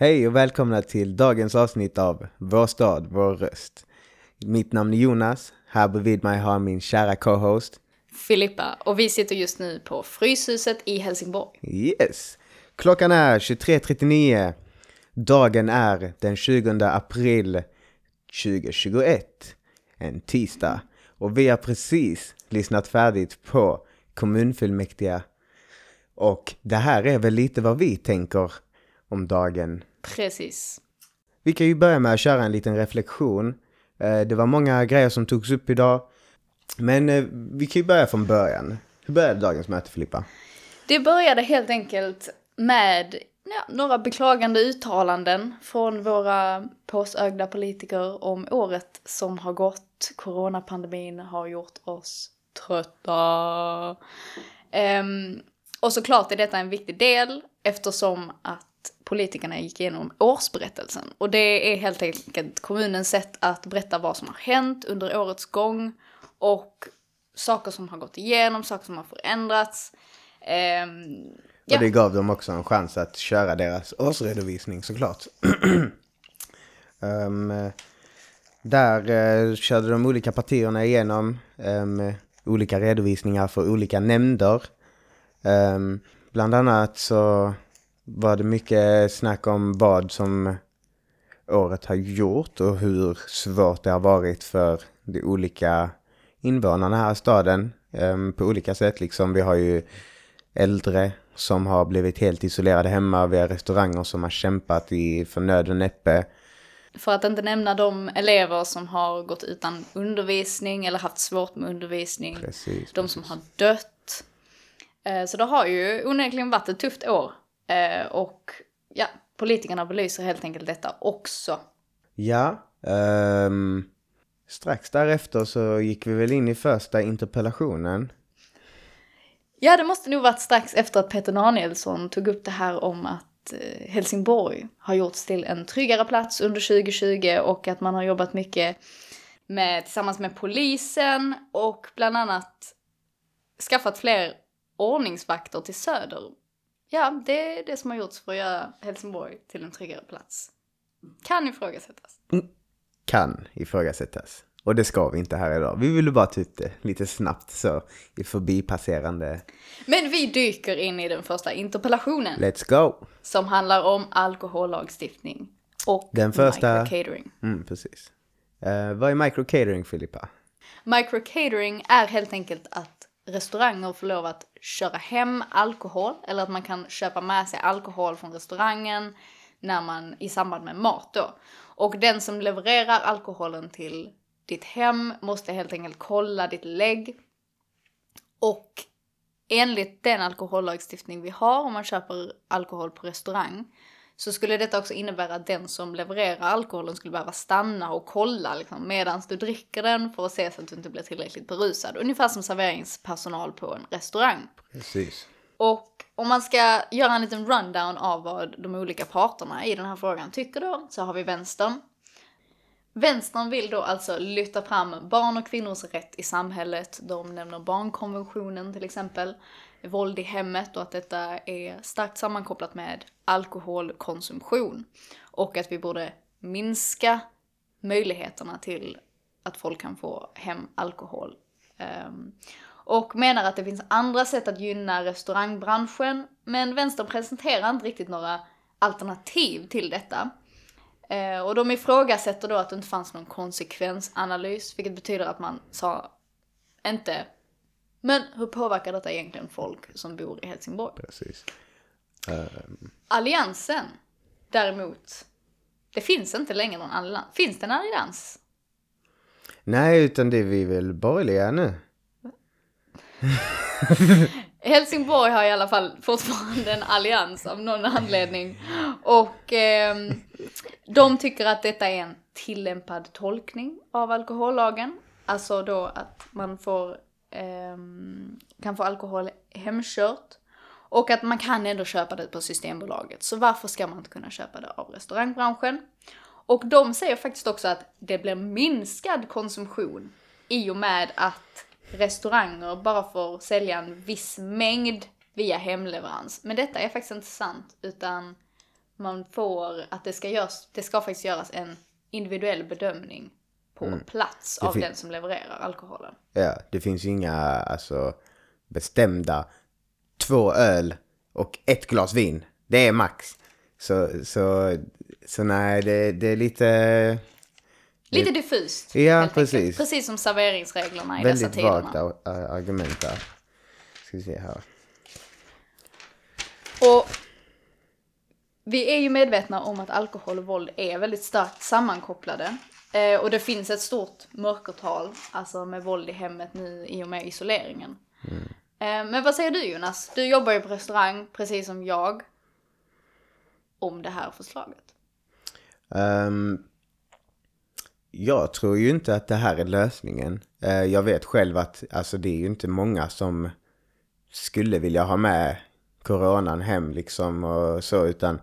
Hej och välkomna till dagens avsnitt av Vår stad, vår röst. Mitt namn är Jonas. Här bredvid mig har min kära co-host. Filippa och vi sitter just nu på Fryshuset i Helsingborg. Yes! Klockan är 23.39. Dagen är den 20 april 2021. En tisdag. Och vi har precis lyssnat färdigt på kommunfullmäktige. Och det här är väl lite vad vi tänker om dagen. Precis. Vi kan ju börja med att köra en liten reflektion. Eh, Det var många grejer som togs upp idag. Men eh, vi kan ju börja från början. Hur började dagens möte Filippa? Det började helt enkelt med ja, några beklagande uttalanden från våra påsögda politiker om året som har gått. Coronapandemin har gjort oss trötta. Ehm, och såklart är detta en viktig del eftersom att politikerna gick igenom årsberättelsen. Och det är helt enkelt kommunens sätt att berätta vad som har hänt under årets gång och saker som har gått igenom, saker som har förändrats. Ehm, Och Ja. det gav dem också en chans att köra deras årsredovisning såklart. Eh, där eh, körde de olika partierna igenom ehm, olika redovisningar för olika nämnder. Ehm, bland annat så var det mycket snack om vad som året har gjort och hur svårt det har varit för de olika invånarna här i staden ehm, på olika sätt. Liksom vi har ju äldre som har blivit helt isolerade hemma. Vi har restauranger som har kämpat i för nöd och näppe. För att inte nämna de elever som har gått utan undervisning eller haft svårt med undervisning. Precis. De som har dött. Eh, Så det har ju onekligen varit ett tufft år. Eh, Och ja, politikerna belyser helt enkelt detta också. Ja, ehm, strax därefter så gick vi väl in i första interpellationen. Ja, det måste nog varit strax efter att Peter Danielsson tog upp det här om att eh, Helsingborg har gjorts till en tryggare plats under 2020 och att man har jobbat mycket med, tillsammans med polisen och bland annat skaffat fler ordningsvakter till söder. Ja, det är det som har gjorts för att göra Helsingborg till en tryggare plats. Kan ifrågasättas. Kan ifrågasättas. Och det ska vi inte här idag. Vi ville bara ta det lite snabbt så i förbipasserande. Men vi dyker in i den första interpellationen Let's go! som handlar om alkohollagstiftning och Den första- microcatering. Mm, precis. Uh, vad är microcatering Filippa? Microcatering är helt enkelt att restauranger får lov att köra hem alkohol eller att man kan köpa med sig alkohol från restaurangen när man, i samband med mat då. Och den som levererar alkoholen till ditt hem måste helt enkelt kolla ditt lägg. Och enligt den alkohollagstiftning vi har om man köper alkohol på restaurang så skulle detta också innebära att den som levererar alkoholen skulle behöva stanna och kolla liksom, medan du dricker den för att se så att du inte blir tillräckligt berusad. Ungefär som serveringspersonal på en restaurang. Precis. Och om man ska göra en liten rundown av vad de olika parterna i den här frågan tycker då, så har vi vänstern. Vänstern vill då alltså lyfta fram barn och kvinnors rätt i samhället. De nämner barnkonventionen till exempel, våld i hemmet och att detta är starkt sammankopplat med alkoholkonsumtion. Och att vi borde minska möjligheterna till att folk kan få hem alkohol. Ehm, och menar att det finns andra sätt att gynna restaurangbranschen, men vänstern presenterar inte riktigt några alternativ till detta. Ehm, och de ifrågasätter då att det inte fanns någon konsekvensanalys, vilket betyder att man sa inte men hur påverkar detta egentligen folk som bor i Helsingborg? Precis. Ehm, Alliansen, däremot, det finns inte längre någon allians. Finns det en allians? nej, utan det är vi väl borgerliga nu. Helsingborg har i alla fall fortfarande en allians av någon anledning. Och ehm, de tycker att detta är en tillämpad tolkning av alkohollagen. Alltså då att man får, Ehm, kan få alkohol hemkört. Och att man kan ändå köpa det på Systembolaget. Så varför ska man inte kunna köpa det av restaurangbranschen? Och de säger faktiskt också att det blir minskad konsumtion i och med att restauranger bara får sälja en viss mängd via hemleverans. Men detta är faktiskt inte sant, utan man får, att det ska, göras, det ska faktiskt göras en individuell bedömning på plats av den som levererar alkoholen. Ja, det finns ju inga alltså, bestämda två öl och ett glas vin. Det är max. Så, så, så nej, det, det är lite Lite diffust. Ja, precis. enkelt. Precis som serveringsreglerna i dessa väldigt tiderna. vagt ar- ar- argument där. Ska vi se här. Och vi är ju medvetna om att alkohol och våld är väldigt starkt sammankopplade. Eh, och det finns ett stort mörkertal, alltså med våld i hemmet nu i och med isoleringen. Eh, men vad säger du Jonas? Du jobbar ju på restaurang, precis som jag, om det här förslaget. Um, jag tror ju inte att det här är lösningen. Uh, jag vet själv att alltså, det är ju inte många som skulle vilja ha med coronan hem liksom och så utan...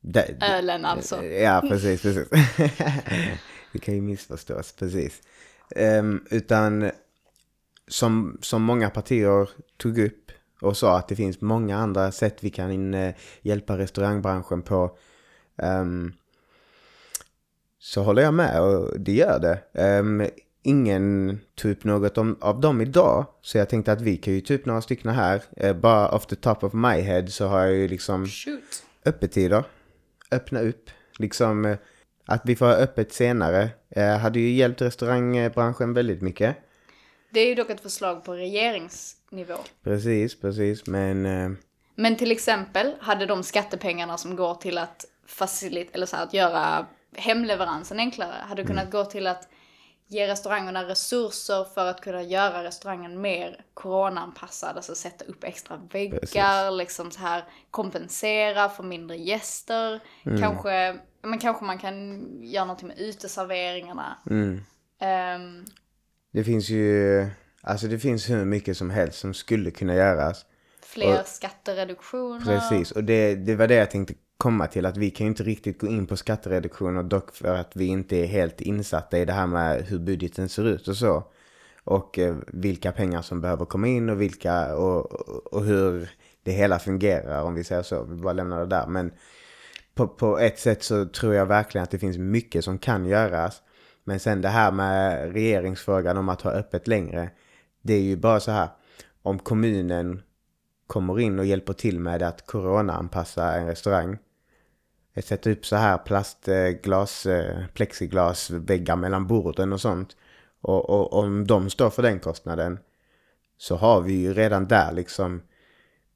Det, Ölen alltså. Ja, precis, precis. det kan ju missförstås, precis. Ehm, utan som, som många partier tog upp och sa att det finns många andra sätt vi kan eh, hjälpa restaurangbranschen på. ehm, så håller jag med och det gör det. Ehm, ingen tog upp något om, av dem idag. Så jag tänkte att vi kan ju upp några stycken här. Eh, bara off the top of my head så har jag ju liksom Shoot. öppettider. Öppna upp. Liksom eh, att vi får ha öppet senare. Eh, hade ju hjälpt restaurangbranschen väldigt mycket. Det är ju dock ett förslag på regeringsnivå. Precis, precis. Men eh, Men till exempel hade de skattepengarna som går till att facilit eller så här, att göra hemleveransen enklare, hade kunnat gå till att ge restaurangerna resurser för att kunna göra restaurangen mer coronaanpassad, alltså sätta upp extra väggar, liksom så här kompensera för mindre gäster. Kanske, men kanske man kan göra någonting med uteserveringarna. Ehm, det finns ju... Alltså det finns hur mycket som helst som skulle kunna göras. fler skattereduktioner. Precis, och det, det var det jag tänkte komma till. Att vi kan ju inte riktigt gå in på skattereduktioner dock för att vi inte är helt insatta i det här med hur budgeten ser ut och så. Och eh, vilka pengar som behöver komma in och vilka och, och, och hur det hela fungerar om vi säger så. Vi bara lämnar det där. Men på, på ett sätt så tror jag verkligen att det finns mycket som kan göras. Men sen det här med regeringsfrågan om att ha öppet längre. Det är ju bara så här. Om kommunen kommer in och hjälper till med att corona-anpassa en restaurang. Jag sätter upp så här plastglas, eh, plexiglasväggar mellan borden och sånt. Och, och om de står för den kostnaden så har vi ju redan där liksom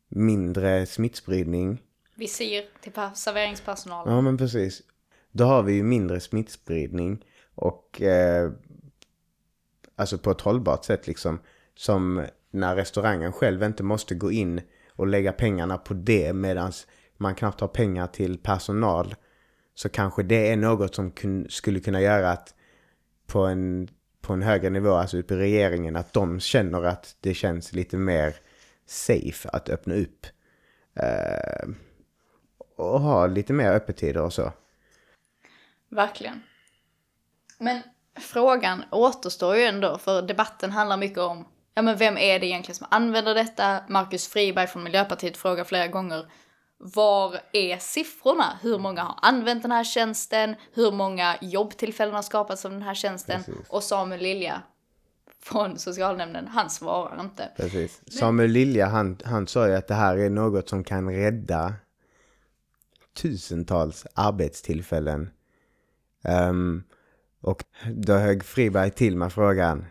mindre smittspridning. Visir till pa- serveringspersonalen. Ja men precis. Då har vi ju mindre smittspridning och eh, alltså på ett hållbart sätt liksom. Som när restaurangen själv inte måste gå in och lägga pengarna på det medan man knappt har pengar till personal. Så kanske det är något som kun, skulle kunna göra att på en, på en högre nivå, alltså uppe i regeringen, att de känner att det känns lite mer safe att öppna upp. Eh, och ha lite mer öppettider och så. Verkligen. Men frågan återstår ju ändå, för debatten handlar mycket om ja men vem är det egentligen som använder detta? Marcus Friberg från Miljöpartiet frågar flera gånger var är siffrorna? Hur många har använt den här tjänsten? Hur många jobbtillfällen har skapats av den här tjänsten? Precis. Och Samuel Lilja från socialnämnden, han svarar inte. Precis. Samuel Lilja, han, han sa ju att det här är något som kan rädda tusentals arbetstillfällen. Ehm, och då högg Friberg till med frågan,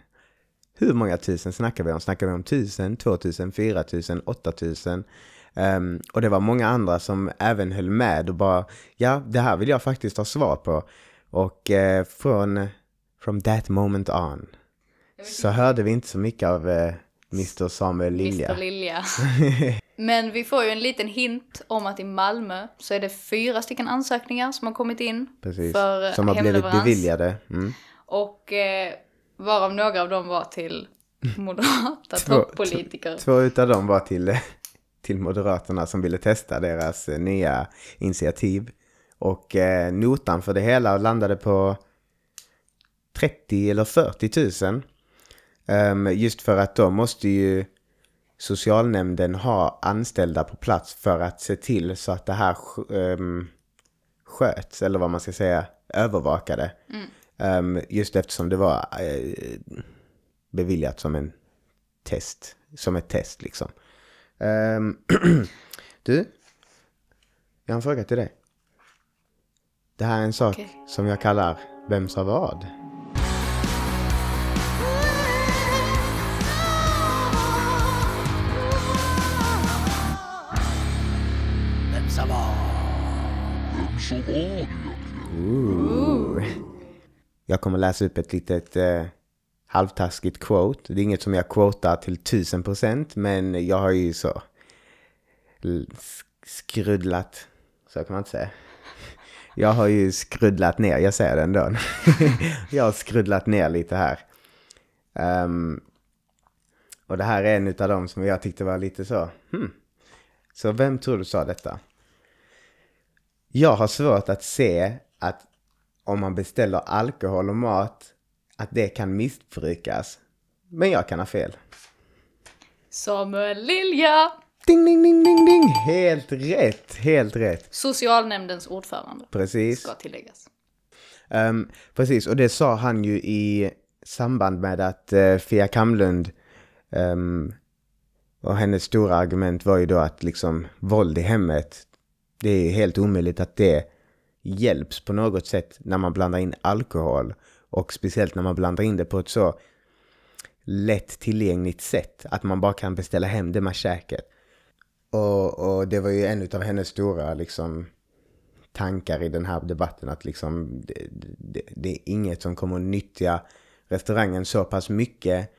hur många tusen snackar vi om? Snackar vi om tusen, två tusen, fyra tusen, åtta tusen? Ehm, och det var många andra som även höll med och bara, ja, det här vill jag faktiskt ha svar på. Och eh, från, from that moment on så hörde vi inte så mycket av eh, Mr Samuel Lilja. Mr Lilja. Men vi får ju en liten hint om att i Malmö så är det fyra stycken ansökningar som har kommit in Precis. för Som har blivit beviljade. Mm. Och eh, varav några av dem var till moderata Två- toppolitiker. Två utav dem var till, till Moderaterna som ville testa deras eh, nya initiativ. Och eh, notan för det hela landade på 30 eller 40 000. Ehm, just för att då måste ju socialnämnden ha anställda på plats för att se till så att det här ehm, sköts, eller vad man ska säga, övervakade. Ehm, just eftersom det var eh, beviljat som en test, som ett test liksom. Ehm, du, jag har en fråga till dig. Det här är en sak Okej. som jag kallar Vem sa vad? Ooh. Jag kommer läsa upp ett litet eh, halvtaskigt quote. Det är inget som jag quotar till tusen procent, men jag har ju så skruddlat skrudlat, så kan man inte säga. Jag har ju skrudlat ner, jag säger det ändå. jag har skrudlat ner lite här. Um, och det här är en av dem som jag tyckte var lite så, hmm. Så vem tror du sa detta? Jag har svårt att se att om man beställer alkohol och mat, att det kan missbrukas. Men jag kan ha fel. Samuel Lilja! Ding, ding, ding, ding, ding! Helt rätt, helt rätt. Socialnämndens ordförande, Precis. ska tilläggas. Ehm, precis, och det sa han ju i samband med att uh, Fia Kamlund ehm, och hennes stora argument var ju då att liksom våld i hemmet, det är helt omöjligt att det hjälps på något sätt när man blandar in alkohol och speciellt när man blandar in det på ett så lätt tillgängligt sätt att man bara kan beställa hem det med käket. Och, och det var ju en av hennes stora liksom tankar i den här debatten att liksom det, det, det är inget som kommer att nyttja restaurangen så pass mycket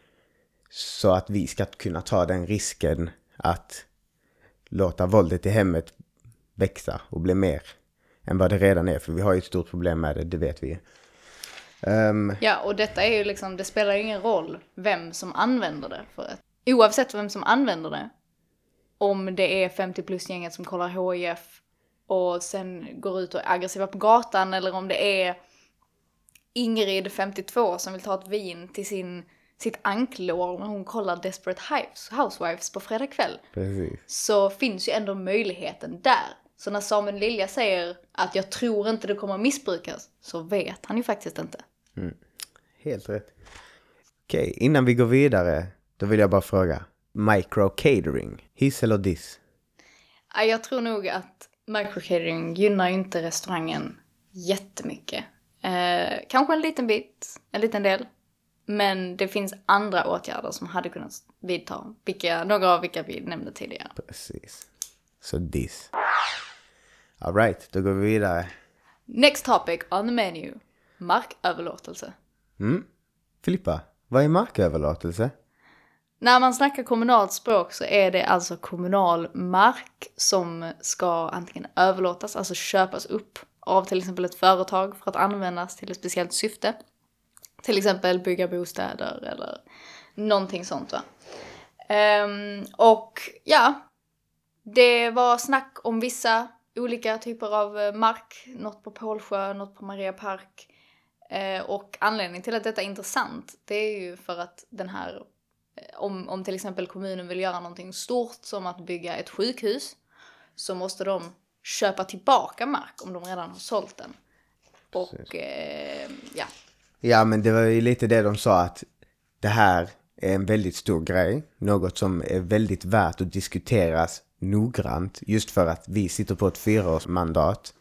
så att vi ska kunna ta den risken att låta våldet i hemmet växa och bli mer än vad det redan är. För vi har ju ett stort problem med det, det vet vi Ehm, Ja, och detta är ju liksom, det spelar ju ingen roll vem som använder det. För att, oavsett vem som använder det, om det är 50 plus-gänget som kollar HIF och sen går ut och är aggressiva på gatan eller om det är Ingrid, 52, som vill ta ett vin till sin, sitt anklår när hon kollar Desperate Hives- Housewives på fredag kväll precis. så finns ju ändå möjligheten där. Så när Samuel Lilja säger att jag tror inte det kommer missbrukas så vet han ju faktiskt inte. Helt rätt. Okej, innan vi går vidare, då vill jag bara fråga. Micro catering, hiss eller diss? Ja, Jag tror nog att microcatering gynnar ju inte restaurangen jättemycket. Eh, kanske en liten bit, en liten del. Men det finns andra åtgärder som hade kunnat vidta, vilka, några av vilka vi nämnde tidigare. Precis. Så diss. Alright, då går vi vidare. Next topic on the menu. Marköverlåtelse. Mm. Filippa, vad är marköverlåtelse? När man snackar kommunalt språk så är det alltså kommunal mark som ska antingen överlåtas, alltså köpas upp av till exempel ett företag för att användas till ett speciellt syfte. Till exempel bygga bostäder eller någonting sånt va. Ehm, och ja, det var snack om vissa olika typer av eh, mark, något på Pålsjö, något på Maria Park. Eh, och anledningen till att detta är intressant, det är ju för att den här eh, om, om till exempel kommunen vill göra någonting stort som att bygga ett sjukhus så måste de köpa tillbaka mark om de redan har sålt den. Och eh, ja, Ja, men det var ju lite det de sa att det här är en väldigt stor grej. Något som är väldigt värt att diskuteras noggrant. Just för att vi sitter på ett fyraårsmandat.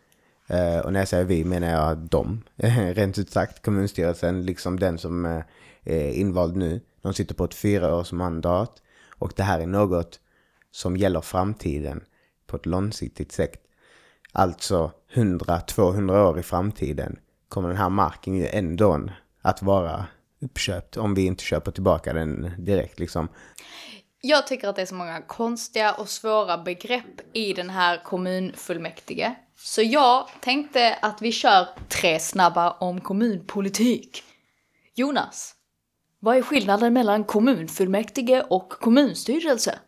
Eh, och när jag säger vi menar jag dem. Rent ut sagt kommunstyrelsen, liksom den som eh, är invald nu. De sitter på ett fyraårsmandat. Och det här är något som gäller framtiden på ett långsiktigt sätt. Alltså 100-200 år i framtiden kommer den här marken ju ändå att vara uppköpt om vi inte köper tillbaka den direkt liksom. Jag tycker att det är så många konstiga och svåra begrepp i den här kommunfullmäktige. Så jag tänkte att vi kör tre snabba om kommunpolitik. Jonas, vad är skillnaden mellan kommunfullmäktige och kommunstyrelse?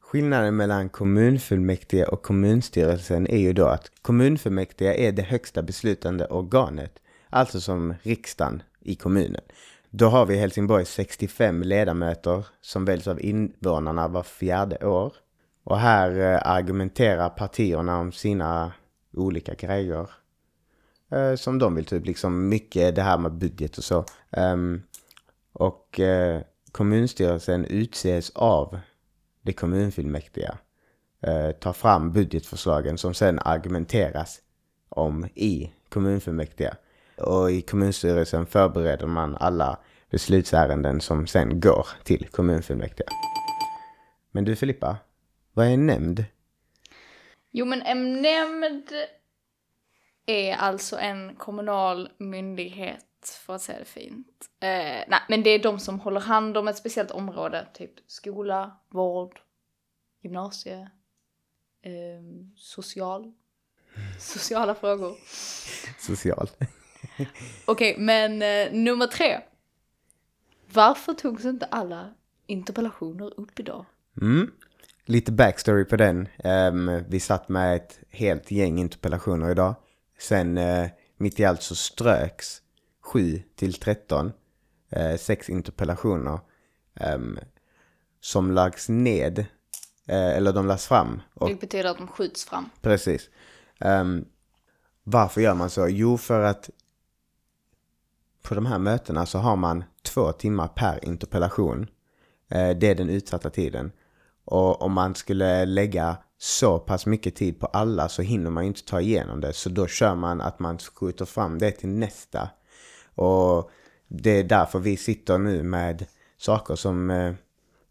Skillnaden mellan kommunfullmäktige och kommunstyrelsen är ju då att kommunfullmäktige är det högsta beslutande organet, alltså som riksdagen i kommunen. Då har vi i Helsingborg 65 ledamöter som väljs av invånarna var fjärde år. Och här eh, argumenterar partierna om sina olika grejer. Eh, som de vill, typ liksom mycket det här med budget och så. Ehm, och eh, kommunstyrelsen utses av det kommunfullmäktiga. Tar fram budgetförslagen som sen argumenteras om i kommunfullmäktige. Och i kommunstyrelsen förbereder man alla beslutsärenden som sen går till kommunfullmäktige. Men du Filippa, vad är en nämnd? Jo men en nämnd är alltså en kommunal myndighet för att säga det fint. Eh, nej, men det är de som håller hand om ett speciellt område, typ skola, vård, gymnasie, eh, social, sociala frågor. Social. Okej, okay, men eh, nummer tre. Varför togs inte alla interpellationer upp idag? Mm. Lite backstory på den. Um, vi satt med ett helt gäng interpellationer idag. Sen uh, mitt i allt så ströks 7 till 13, uh, sex interpellationer um, som lagts ned, uh, eller de lades fram. Och, det betyder att de skjuts fram. Precis. Um, varför gör man så? Jo, för att på de här mötena så har man två timmar per interpellation. Eh, det är den utsatta tiden. Och om man skulle lägga så pass mycket tid på alla så hinner man inte ta igenom det. Så då kör man att man skjuter fram det till nästa. Och det är därför vi sitter nu med saker som eh,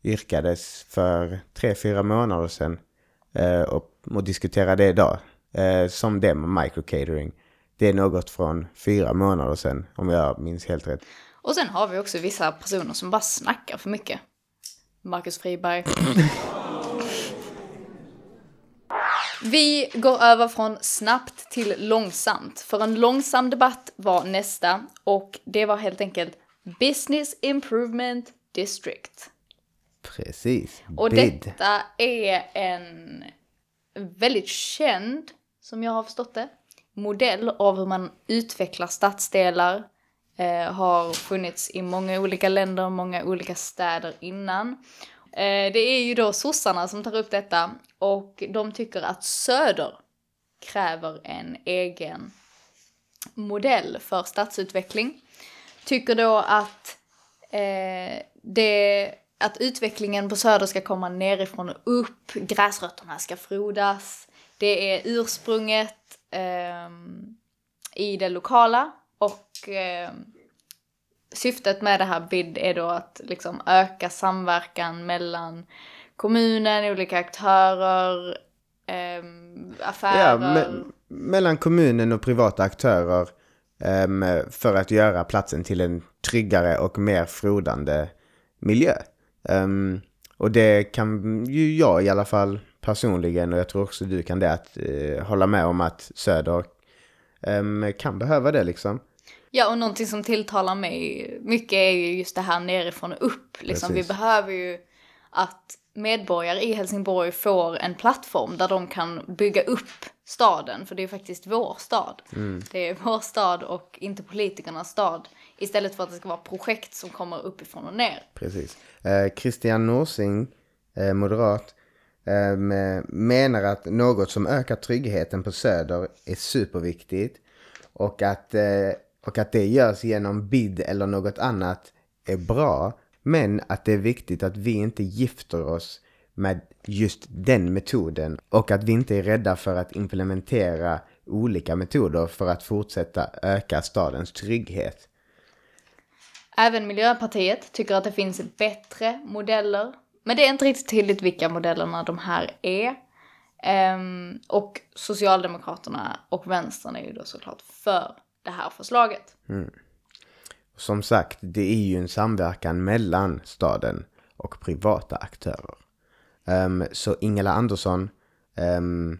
yrkades för tre, fyra månader sedan eh, och, och diskuterar det idag. Eh, som det med microcatering. Det är något från fyra månader sedan om jag minns helt rätt. Och sen har vi också vissa personer som bara snackar för mycket. Marcus Friberg. Vi går över från snabbt till långsamt. För en långsam debatt var nästa och det var helt enkelt Business Improvement District. Precis. Och BID. detta är en väldigt känd, som jag har förstått det, modell av hur man utvecklar stadsdelar. Eh, har funnits i många olika länder, många olika städer innan. Eh, det är ju då sossarna som tar upp detta och de tycker att Söder kräver en egen modell för stadsutveckling. Tycker då att, eh, det, att utvecklingen på Söder ska komma nerifrån och upp, gräsrötterna ska frodas. Det är ursprunget eh, i det lokala och eh, syftet med det här BID är då att liksom öka samverkan mellan kommunen, olika aktörer, eh, affärer. Ja, me mellan kommunen och privata aktörer eh, för att göra platsen till en tryggare och mer frodande miljö. Um, och det kan ju jag i alla fall personligen och jag tror också du kan det att eh, hålla med om att Söder um, kan behöva det liksom. Ja, och någonting som tilltalar mig mycket är ju just det här nerifrån och upp. Liksom, vi behöver ju att medborgare i Helsingborg får en plattform där de kan bygga upp staden, för det är faktiskt vår stad. Mm. Det är vår stad och inte politikernas stad. Istället för att det ska vara projekt som kommer uppifrån och ner. Precis. Eh, Christian Norsing, eh, moderat, eh, Ehm, menar att något som ökar tryggheten på Söder är superviktigt. Och att eh, och att det görs genom bid eller något annat är bra. Men att det är viktigt att vi inte gifter oss med just den metoden och att vi inte är rädda för att implementera olika metoder för att fortsätta öka stadens trygghet. Även Miljöpartiet tycker att det finns bättre modeller. Men det är inte riktigt tydligt vilka modellerna de här är. Um, och Socialdemokraterna och Vänstern är ju då såklart för det här förslaget. Mm. Som sagt, det är ju en samverkan mellan staden och privata aktörer. Um, så Ingela Andersson, um,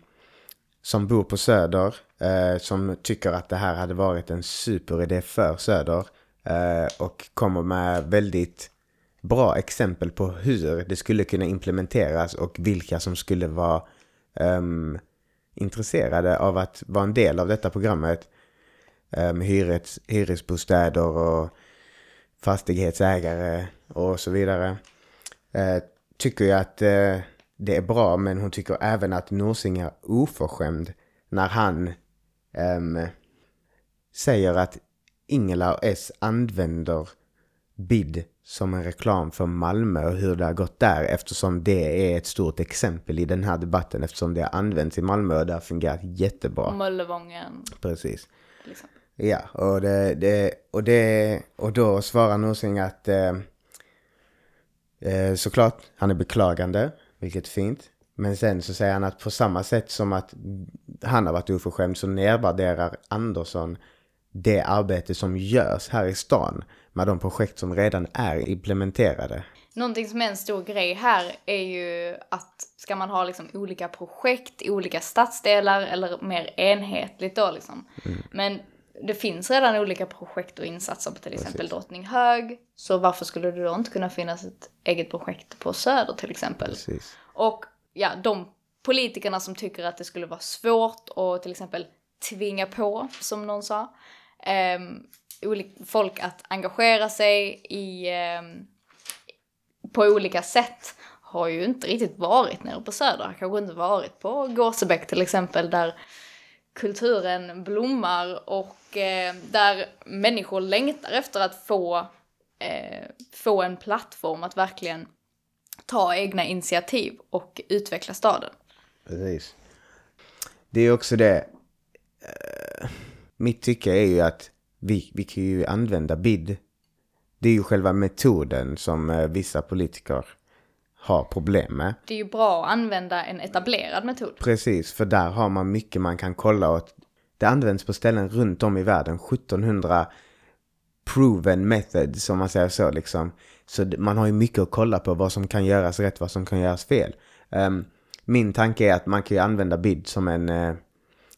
som bor på Söder, uh, som tycker att det här hade varit en superidé för Söder uh, och kommer med väldigt bra exempel på hur det skulle kunna implementeras och vilka som skulle vara um, intresserade av att vara en del av detta programmet um, hyres, hyresbostäder och fastighetsägare och så vidare. Uh, tycker jag att uh, det är bra men hon tycker även att Norsing är oförskämd när han um, säger att Ingela och S använder BID som en reklam för Malmö och hur det har gått där eftersom det är ett stort exempel i den här debatten eftersom det har använts i Malmö och det har fungerat jättebra. Möllevången Precis. exempel. Ja, och, det, det, och, det, och då svarar Norsing att eh, eh, såklart, han är beklagande, vilket är fint. Men sen så säger han att på samma sätt som att han har varit oförskämd så nedvärderar Andersson det arbete som görs här i stan med de projekt som redan är implementerade. Någonting som är en stor grej här är ju att ska man ha liksom olika projekt i olika stadsdelar eller mer enhetligt då liksom. Men det finns redan olika projekt och insatser på till exempel Drottninghög. Så varför skulle det då inte kunna finnas ett eget projekt på Söder till exempel? Precis. Och ja, de politikerna som tycker att det skulle vara svårt att till exempel tvinga på, som någon sa, Ehm, folk att engagera sig i, ehm, på olika sätt har ju inte riktigt varit nere på Söder. Har kanske inte varit på Gåsebäck till exempel där kulturen blommar och eh, där människor längtar efter att få, eh, få en plattform att verkligen ta egna initiativ och utveckla staden. Precis. Det är också det. Eh, mitt tycke är ju att vi, vi kan ju använda BID. Det är ju själva metoden som eh, vissa politiker har problem med. Det är ju bra att använda en etablerad metod. Precis, för där har man mycket man kan kolla åt. Det används på ställen runt om i världen. 1700 proven method, som man säger så liksom. Så man har ju mycket att kolla på vad som kan göras rätt, vad som kan göras fel. Ehm, min tanke är att man kan ju använda BID som en eh,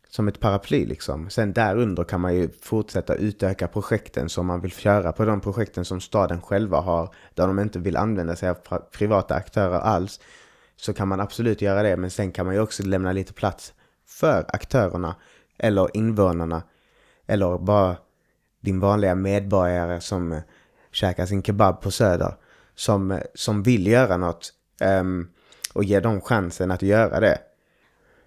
som ett paraply liksom. Sen därunder kan man ju fortsätta utöka projekten som man vill köra på de projekten som staden själva har. Där de inte vill använda sig av privata aktörer alls. Så kan man absolut göra det. Men sen kan man ju också lämna lite plats för aktörerna. Eller invånarna. Eller bara din vanliga medborgare som käkar sin kebab på Söder. Som, som vill göra något. um, och ge dem chansen att göra det.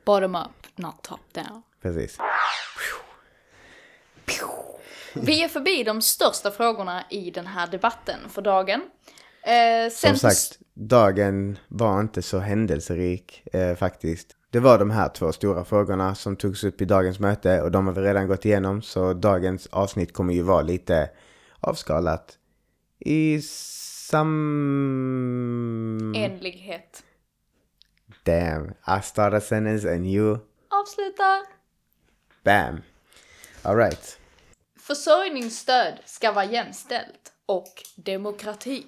Bottom up, not top down. Precis. Vi är förbi de största frågorna i den här debatten för dagen. Eh, Som sagt, dagen var inte så händelserik eh, faktiskt. Det var de här två stora frågorna som togs upp i dagens möte och de har vi redan gått igenom så dagens avsnitt kommer ju vara lite avskalat i sam... enlighet. Damn, I start a sentence and you... Avslutar. Bam! Alright. Försörjningsstöd ska vara jämställt och demokrati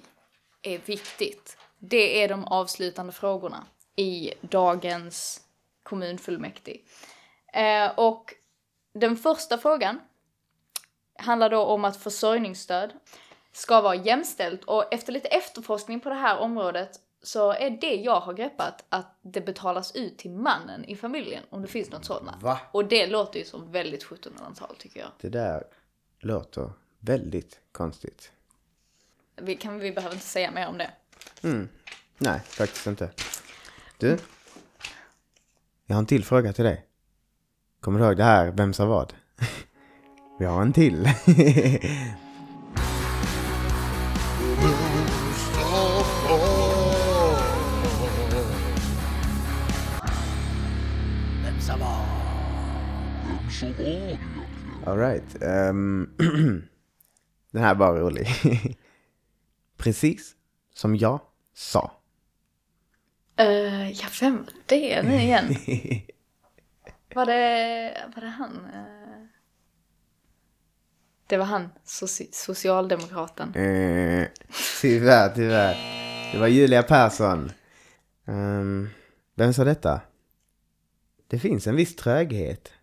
är viktigt. Det är de avslutande frågorna i dagens kommunfullmäktige. Eh, och den första frågan handlar då om att försörjningsstöd ska vara jämställt och efter lite efterforskning på det här området så är det jag har greppat att det betalas ut till mannen i familjen om det finns något sådant. Va? Och det låter ju som väldigt 1700-tal tycker jag. Det där låter väldigt konstigt. Vi, kan, vi behöver inte säga mer om det. Nej, faktiskt inte. Du? Jag har en till fråga till dig. Kommer du ihåg det här Vem sa vad? Vi har en till. Alright. Um, den här var rolig. Precis som jag sa. Uh, ja, vem var det nu igen? var, det, var det han? Eh, det var han, soci, socialdemokraten. Eh, tyvärr, tyvärr. Det var Julia Persson. Ehm, vem sa detta? Det finns en viss tröghet.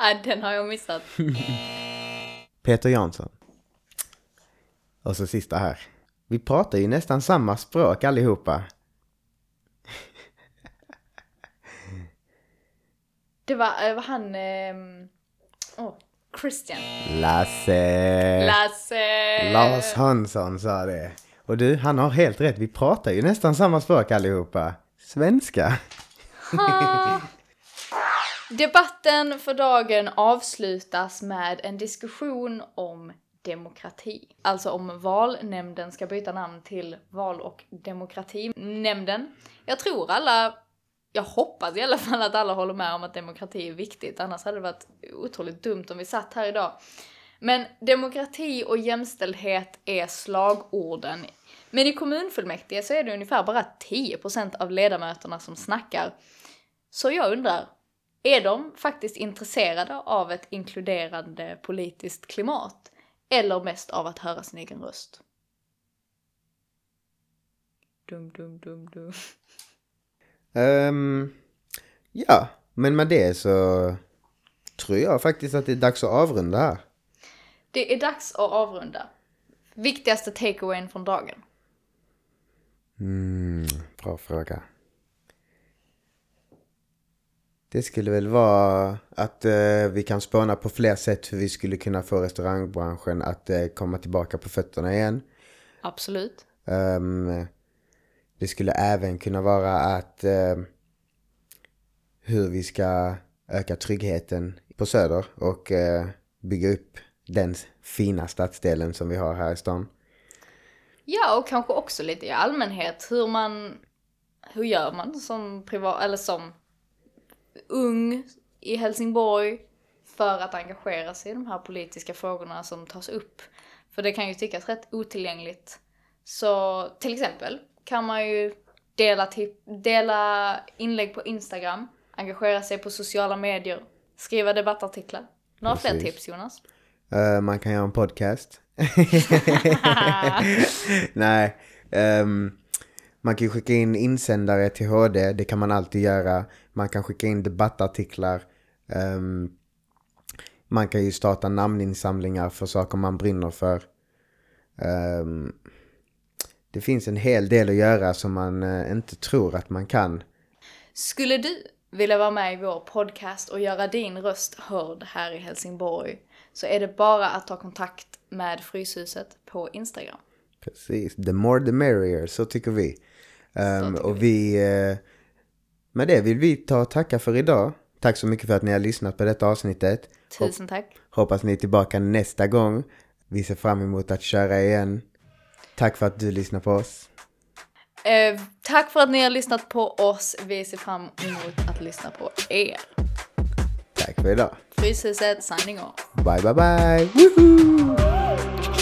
Nej, den har jag missat. Peter Jansson. Och så sista här. Vi pratar ju nästan samma språk allihopa. Det var, eh, var han... ehm, Åh, Christian. Lasse. Lasse! Lars Hansson sa det. Och du, han har helt rätt. Vi pratar ju nästan samma språk allihopa. svenska. Debatten för dagen avslutas med en diskussion om demokrati. Alltså om valnämnden ska byta namn till val och demokratinämnden. Jag tror alla, jag hoppas i alla fall att alla håller med om att demokrati är viktigt. Annars hade det varit otroligt dumt om vi satt här idag. Men demokrati och jämställdhet är slagorden. Men i kommunfullmäktige så är det ungefär bara 10% av ledamöterna som snackar. Så jag undrar, är de faktiskt intresserade av ett inkluderande politiskt klimat? Eller mest av att höra sin egen röst? Dum, dum, dum, dum. Ehm, ja, men med det så tror jag faktiskt att det är dags att avrunda här. Det är dags att avrunda. Viktigaste takeawayen från dagen. Mm, bra fråga. Det skulle väl vara att eh, vi kan spåna på fler sätt hur vi skulle kunna få restaurangbranschen att eh, komma tillbaka på fötterna igen. Absolut. Ehm, det skulle även kunna vara att eh, hur vi ska öka tryggheten på Söder och eh, bygga upp den fina stadsdelen som vi har här i stan. Ja, och kanske också lite i allmänhet hur man, hur gör man som privat, eller som ung i Helsingborg för att engagera sig i de här politiska frågorna som tas upp. För det kan ju tyckas rätt otillgängligt. Så till exempel kan man ju dela, dela inlägg på Instagram, engagera sig på sociala medier, skriva debattartiklar. Några fler Precis. tips Jonas? Eh, man kan göra en podcast. Nej. ehm, man kan skicka in insändare till HD, det kan man alltid göra. Man kan skicka in debattartiklar. Ehm, man kan ju starta namninsamlingar för saker man brinner för. Ehm, det finns en hel del att göra som man eh, inte tror att man kan. Skulle du vilja vara med i vår podcast och göra din röst hörd här i Helsingborg så är det bara att ta kontakt med Fryshuset på Instagram. Precis, the more the merrier, så tycker vi. Ehm, tycker och vi, eh, med det vill vi ta och tacka för idag. Tack så mycket för att ni har lyssnat på detta avsnittet. Tusen tack. Hoppas ni är tillbaka nästa gång. Vi ser fram emot att köra igen. Tack för att du lyssnar på oss. Eh, tack för att ni har lyssnat på oss. Vi ser fram emot att lyssna på er. Tack för idag. Fryshuset signing off. Bye bye bye! Woohoo!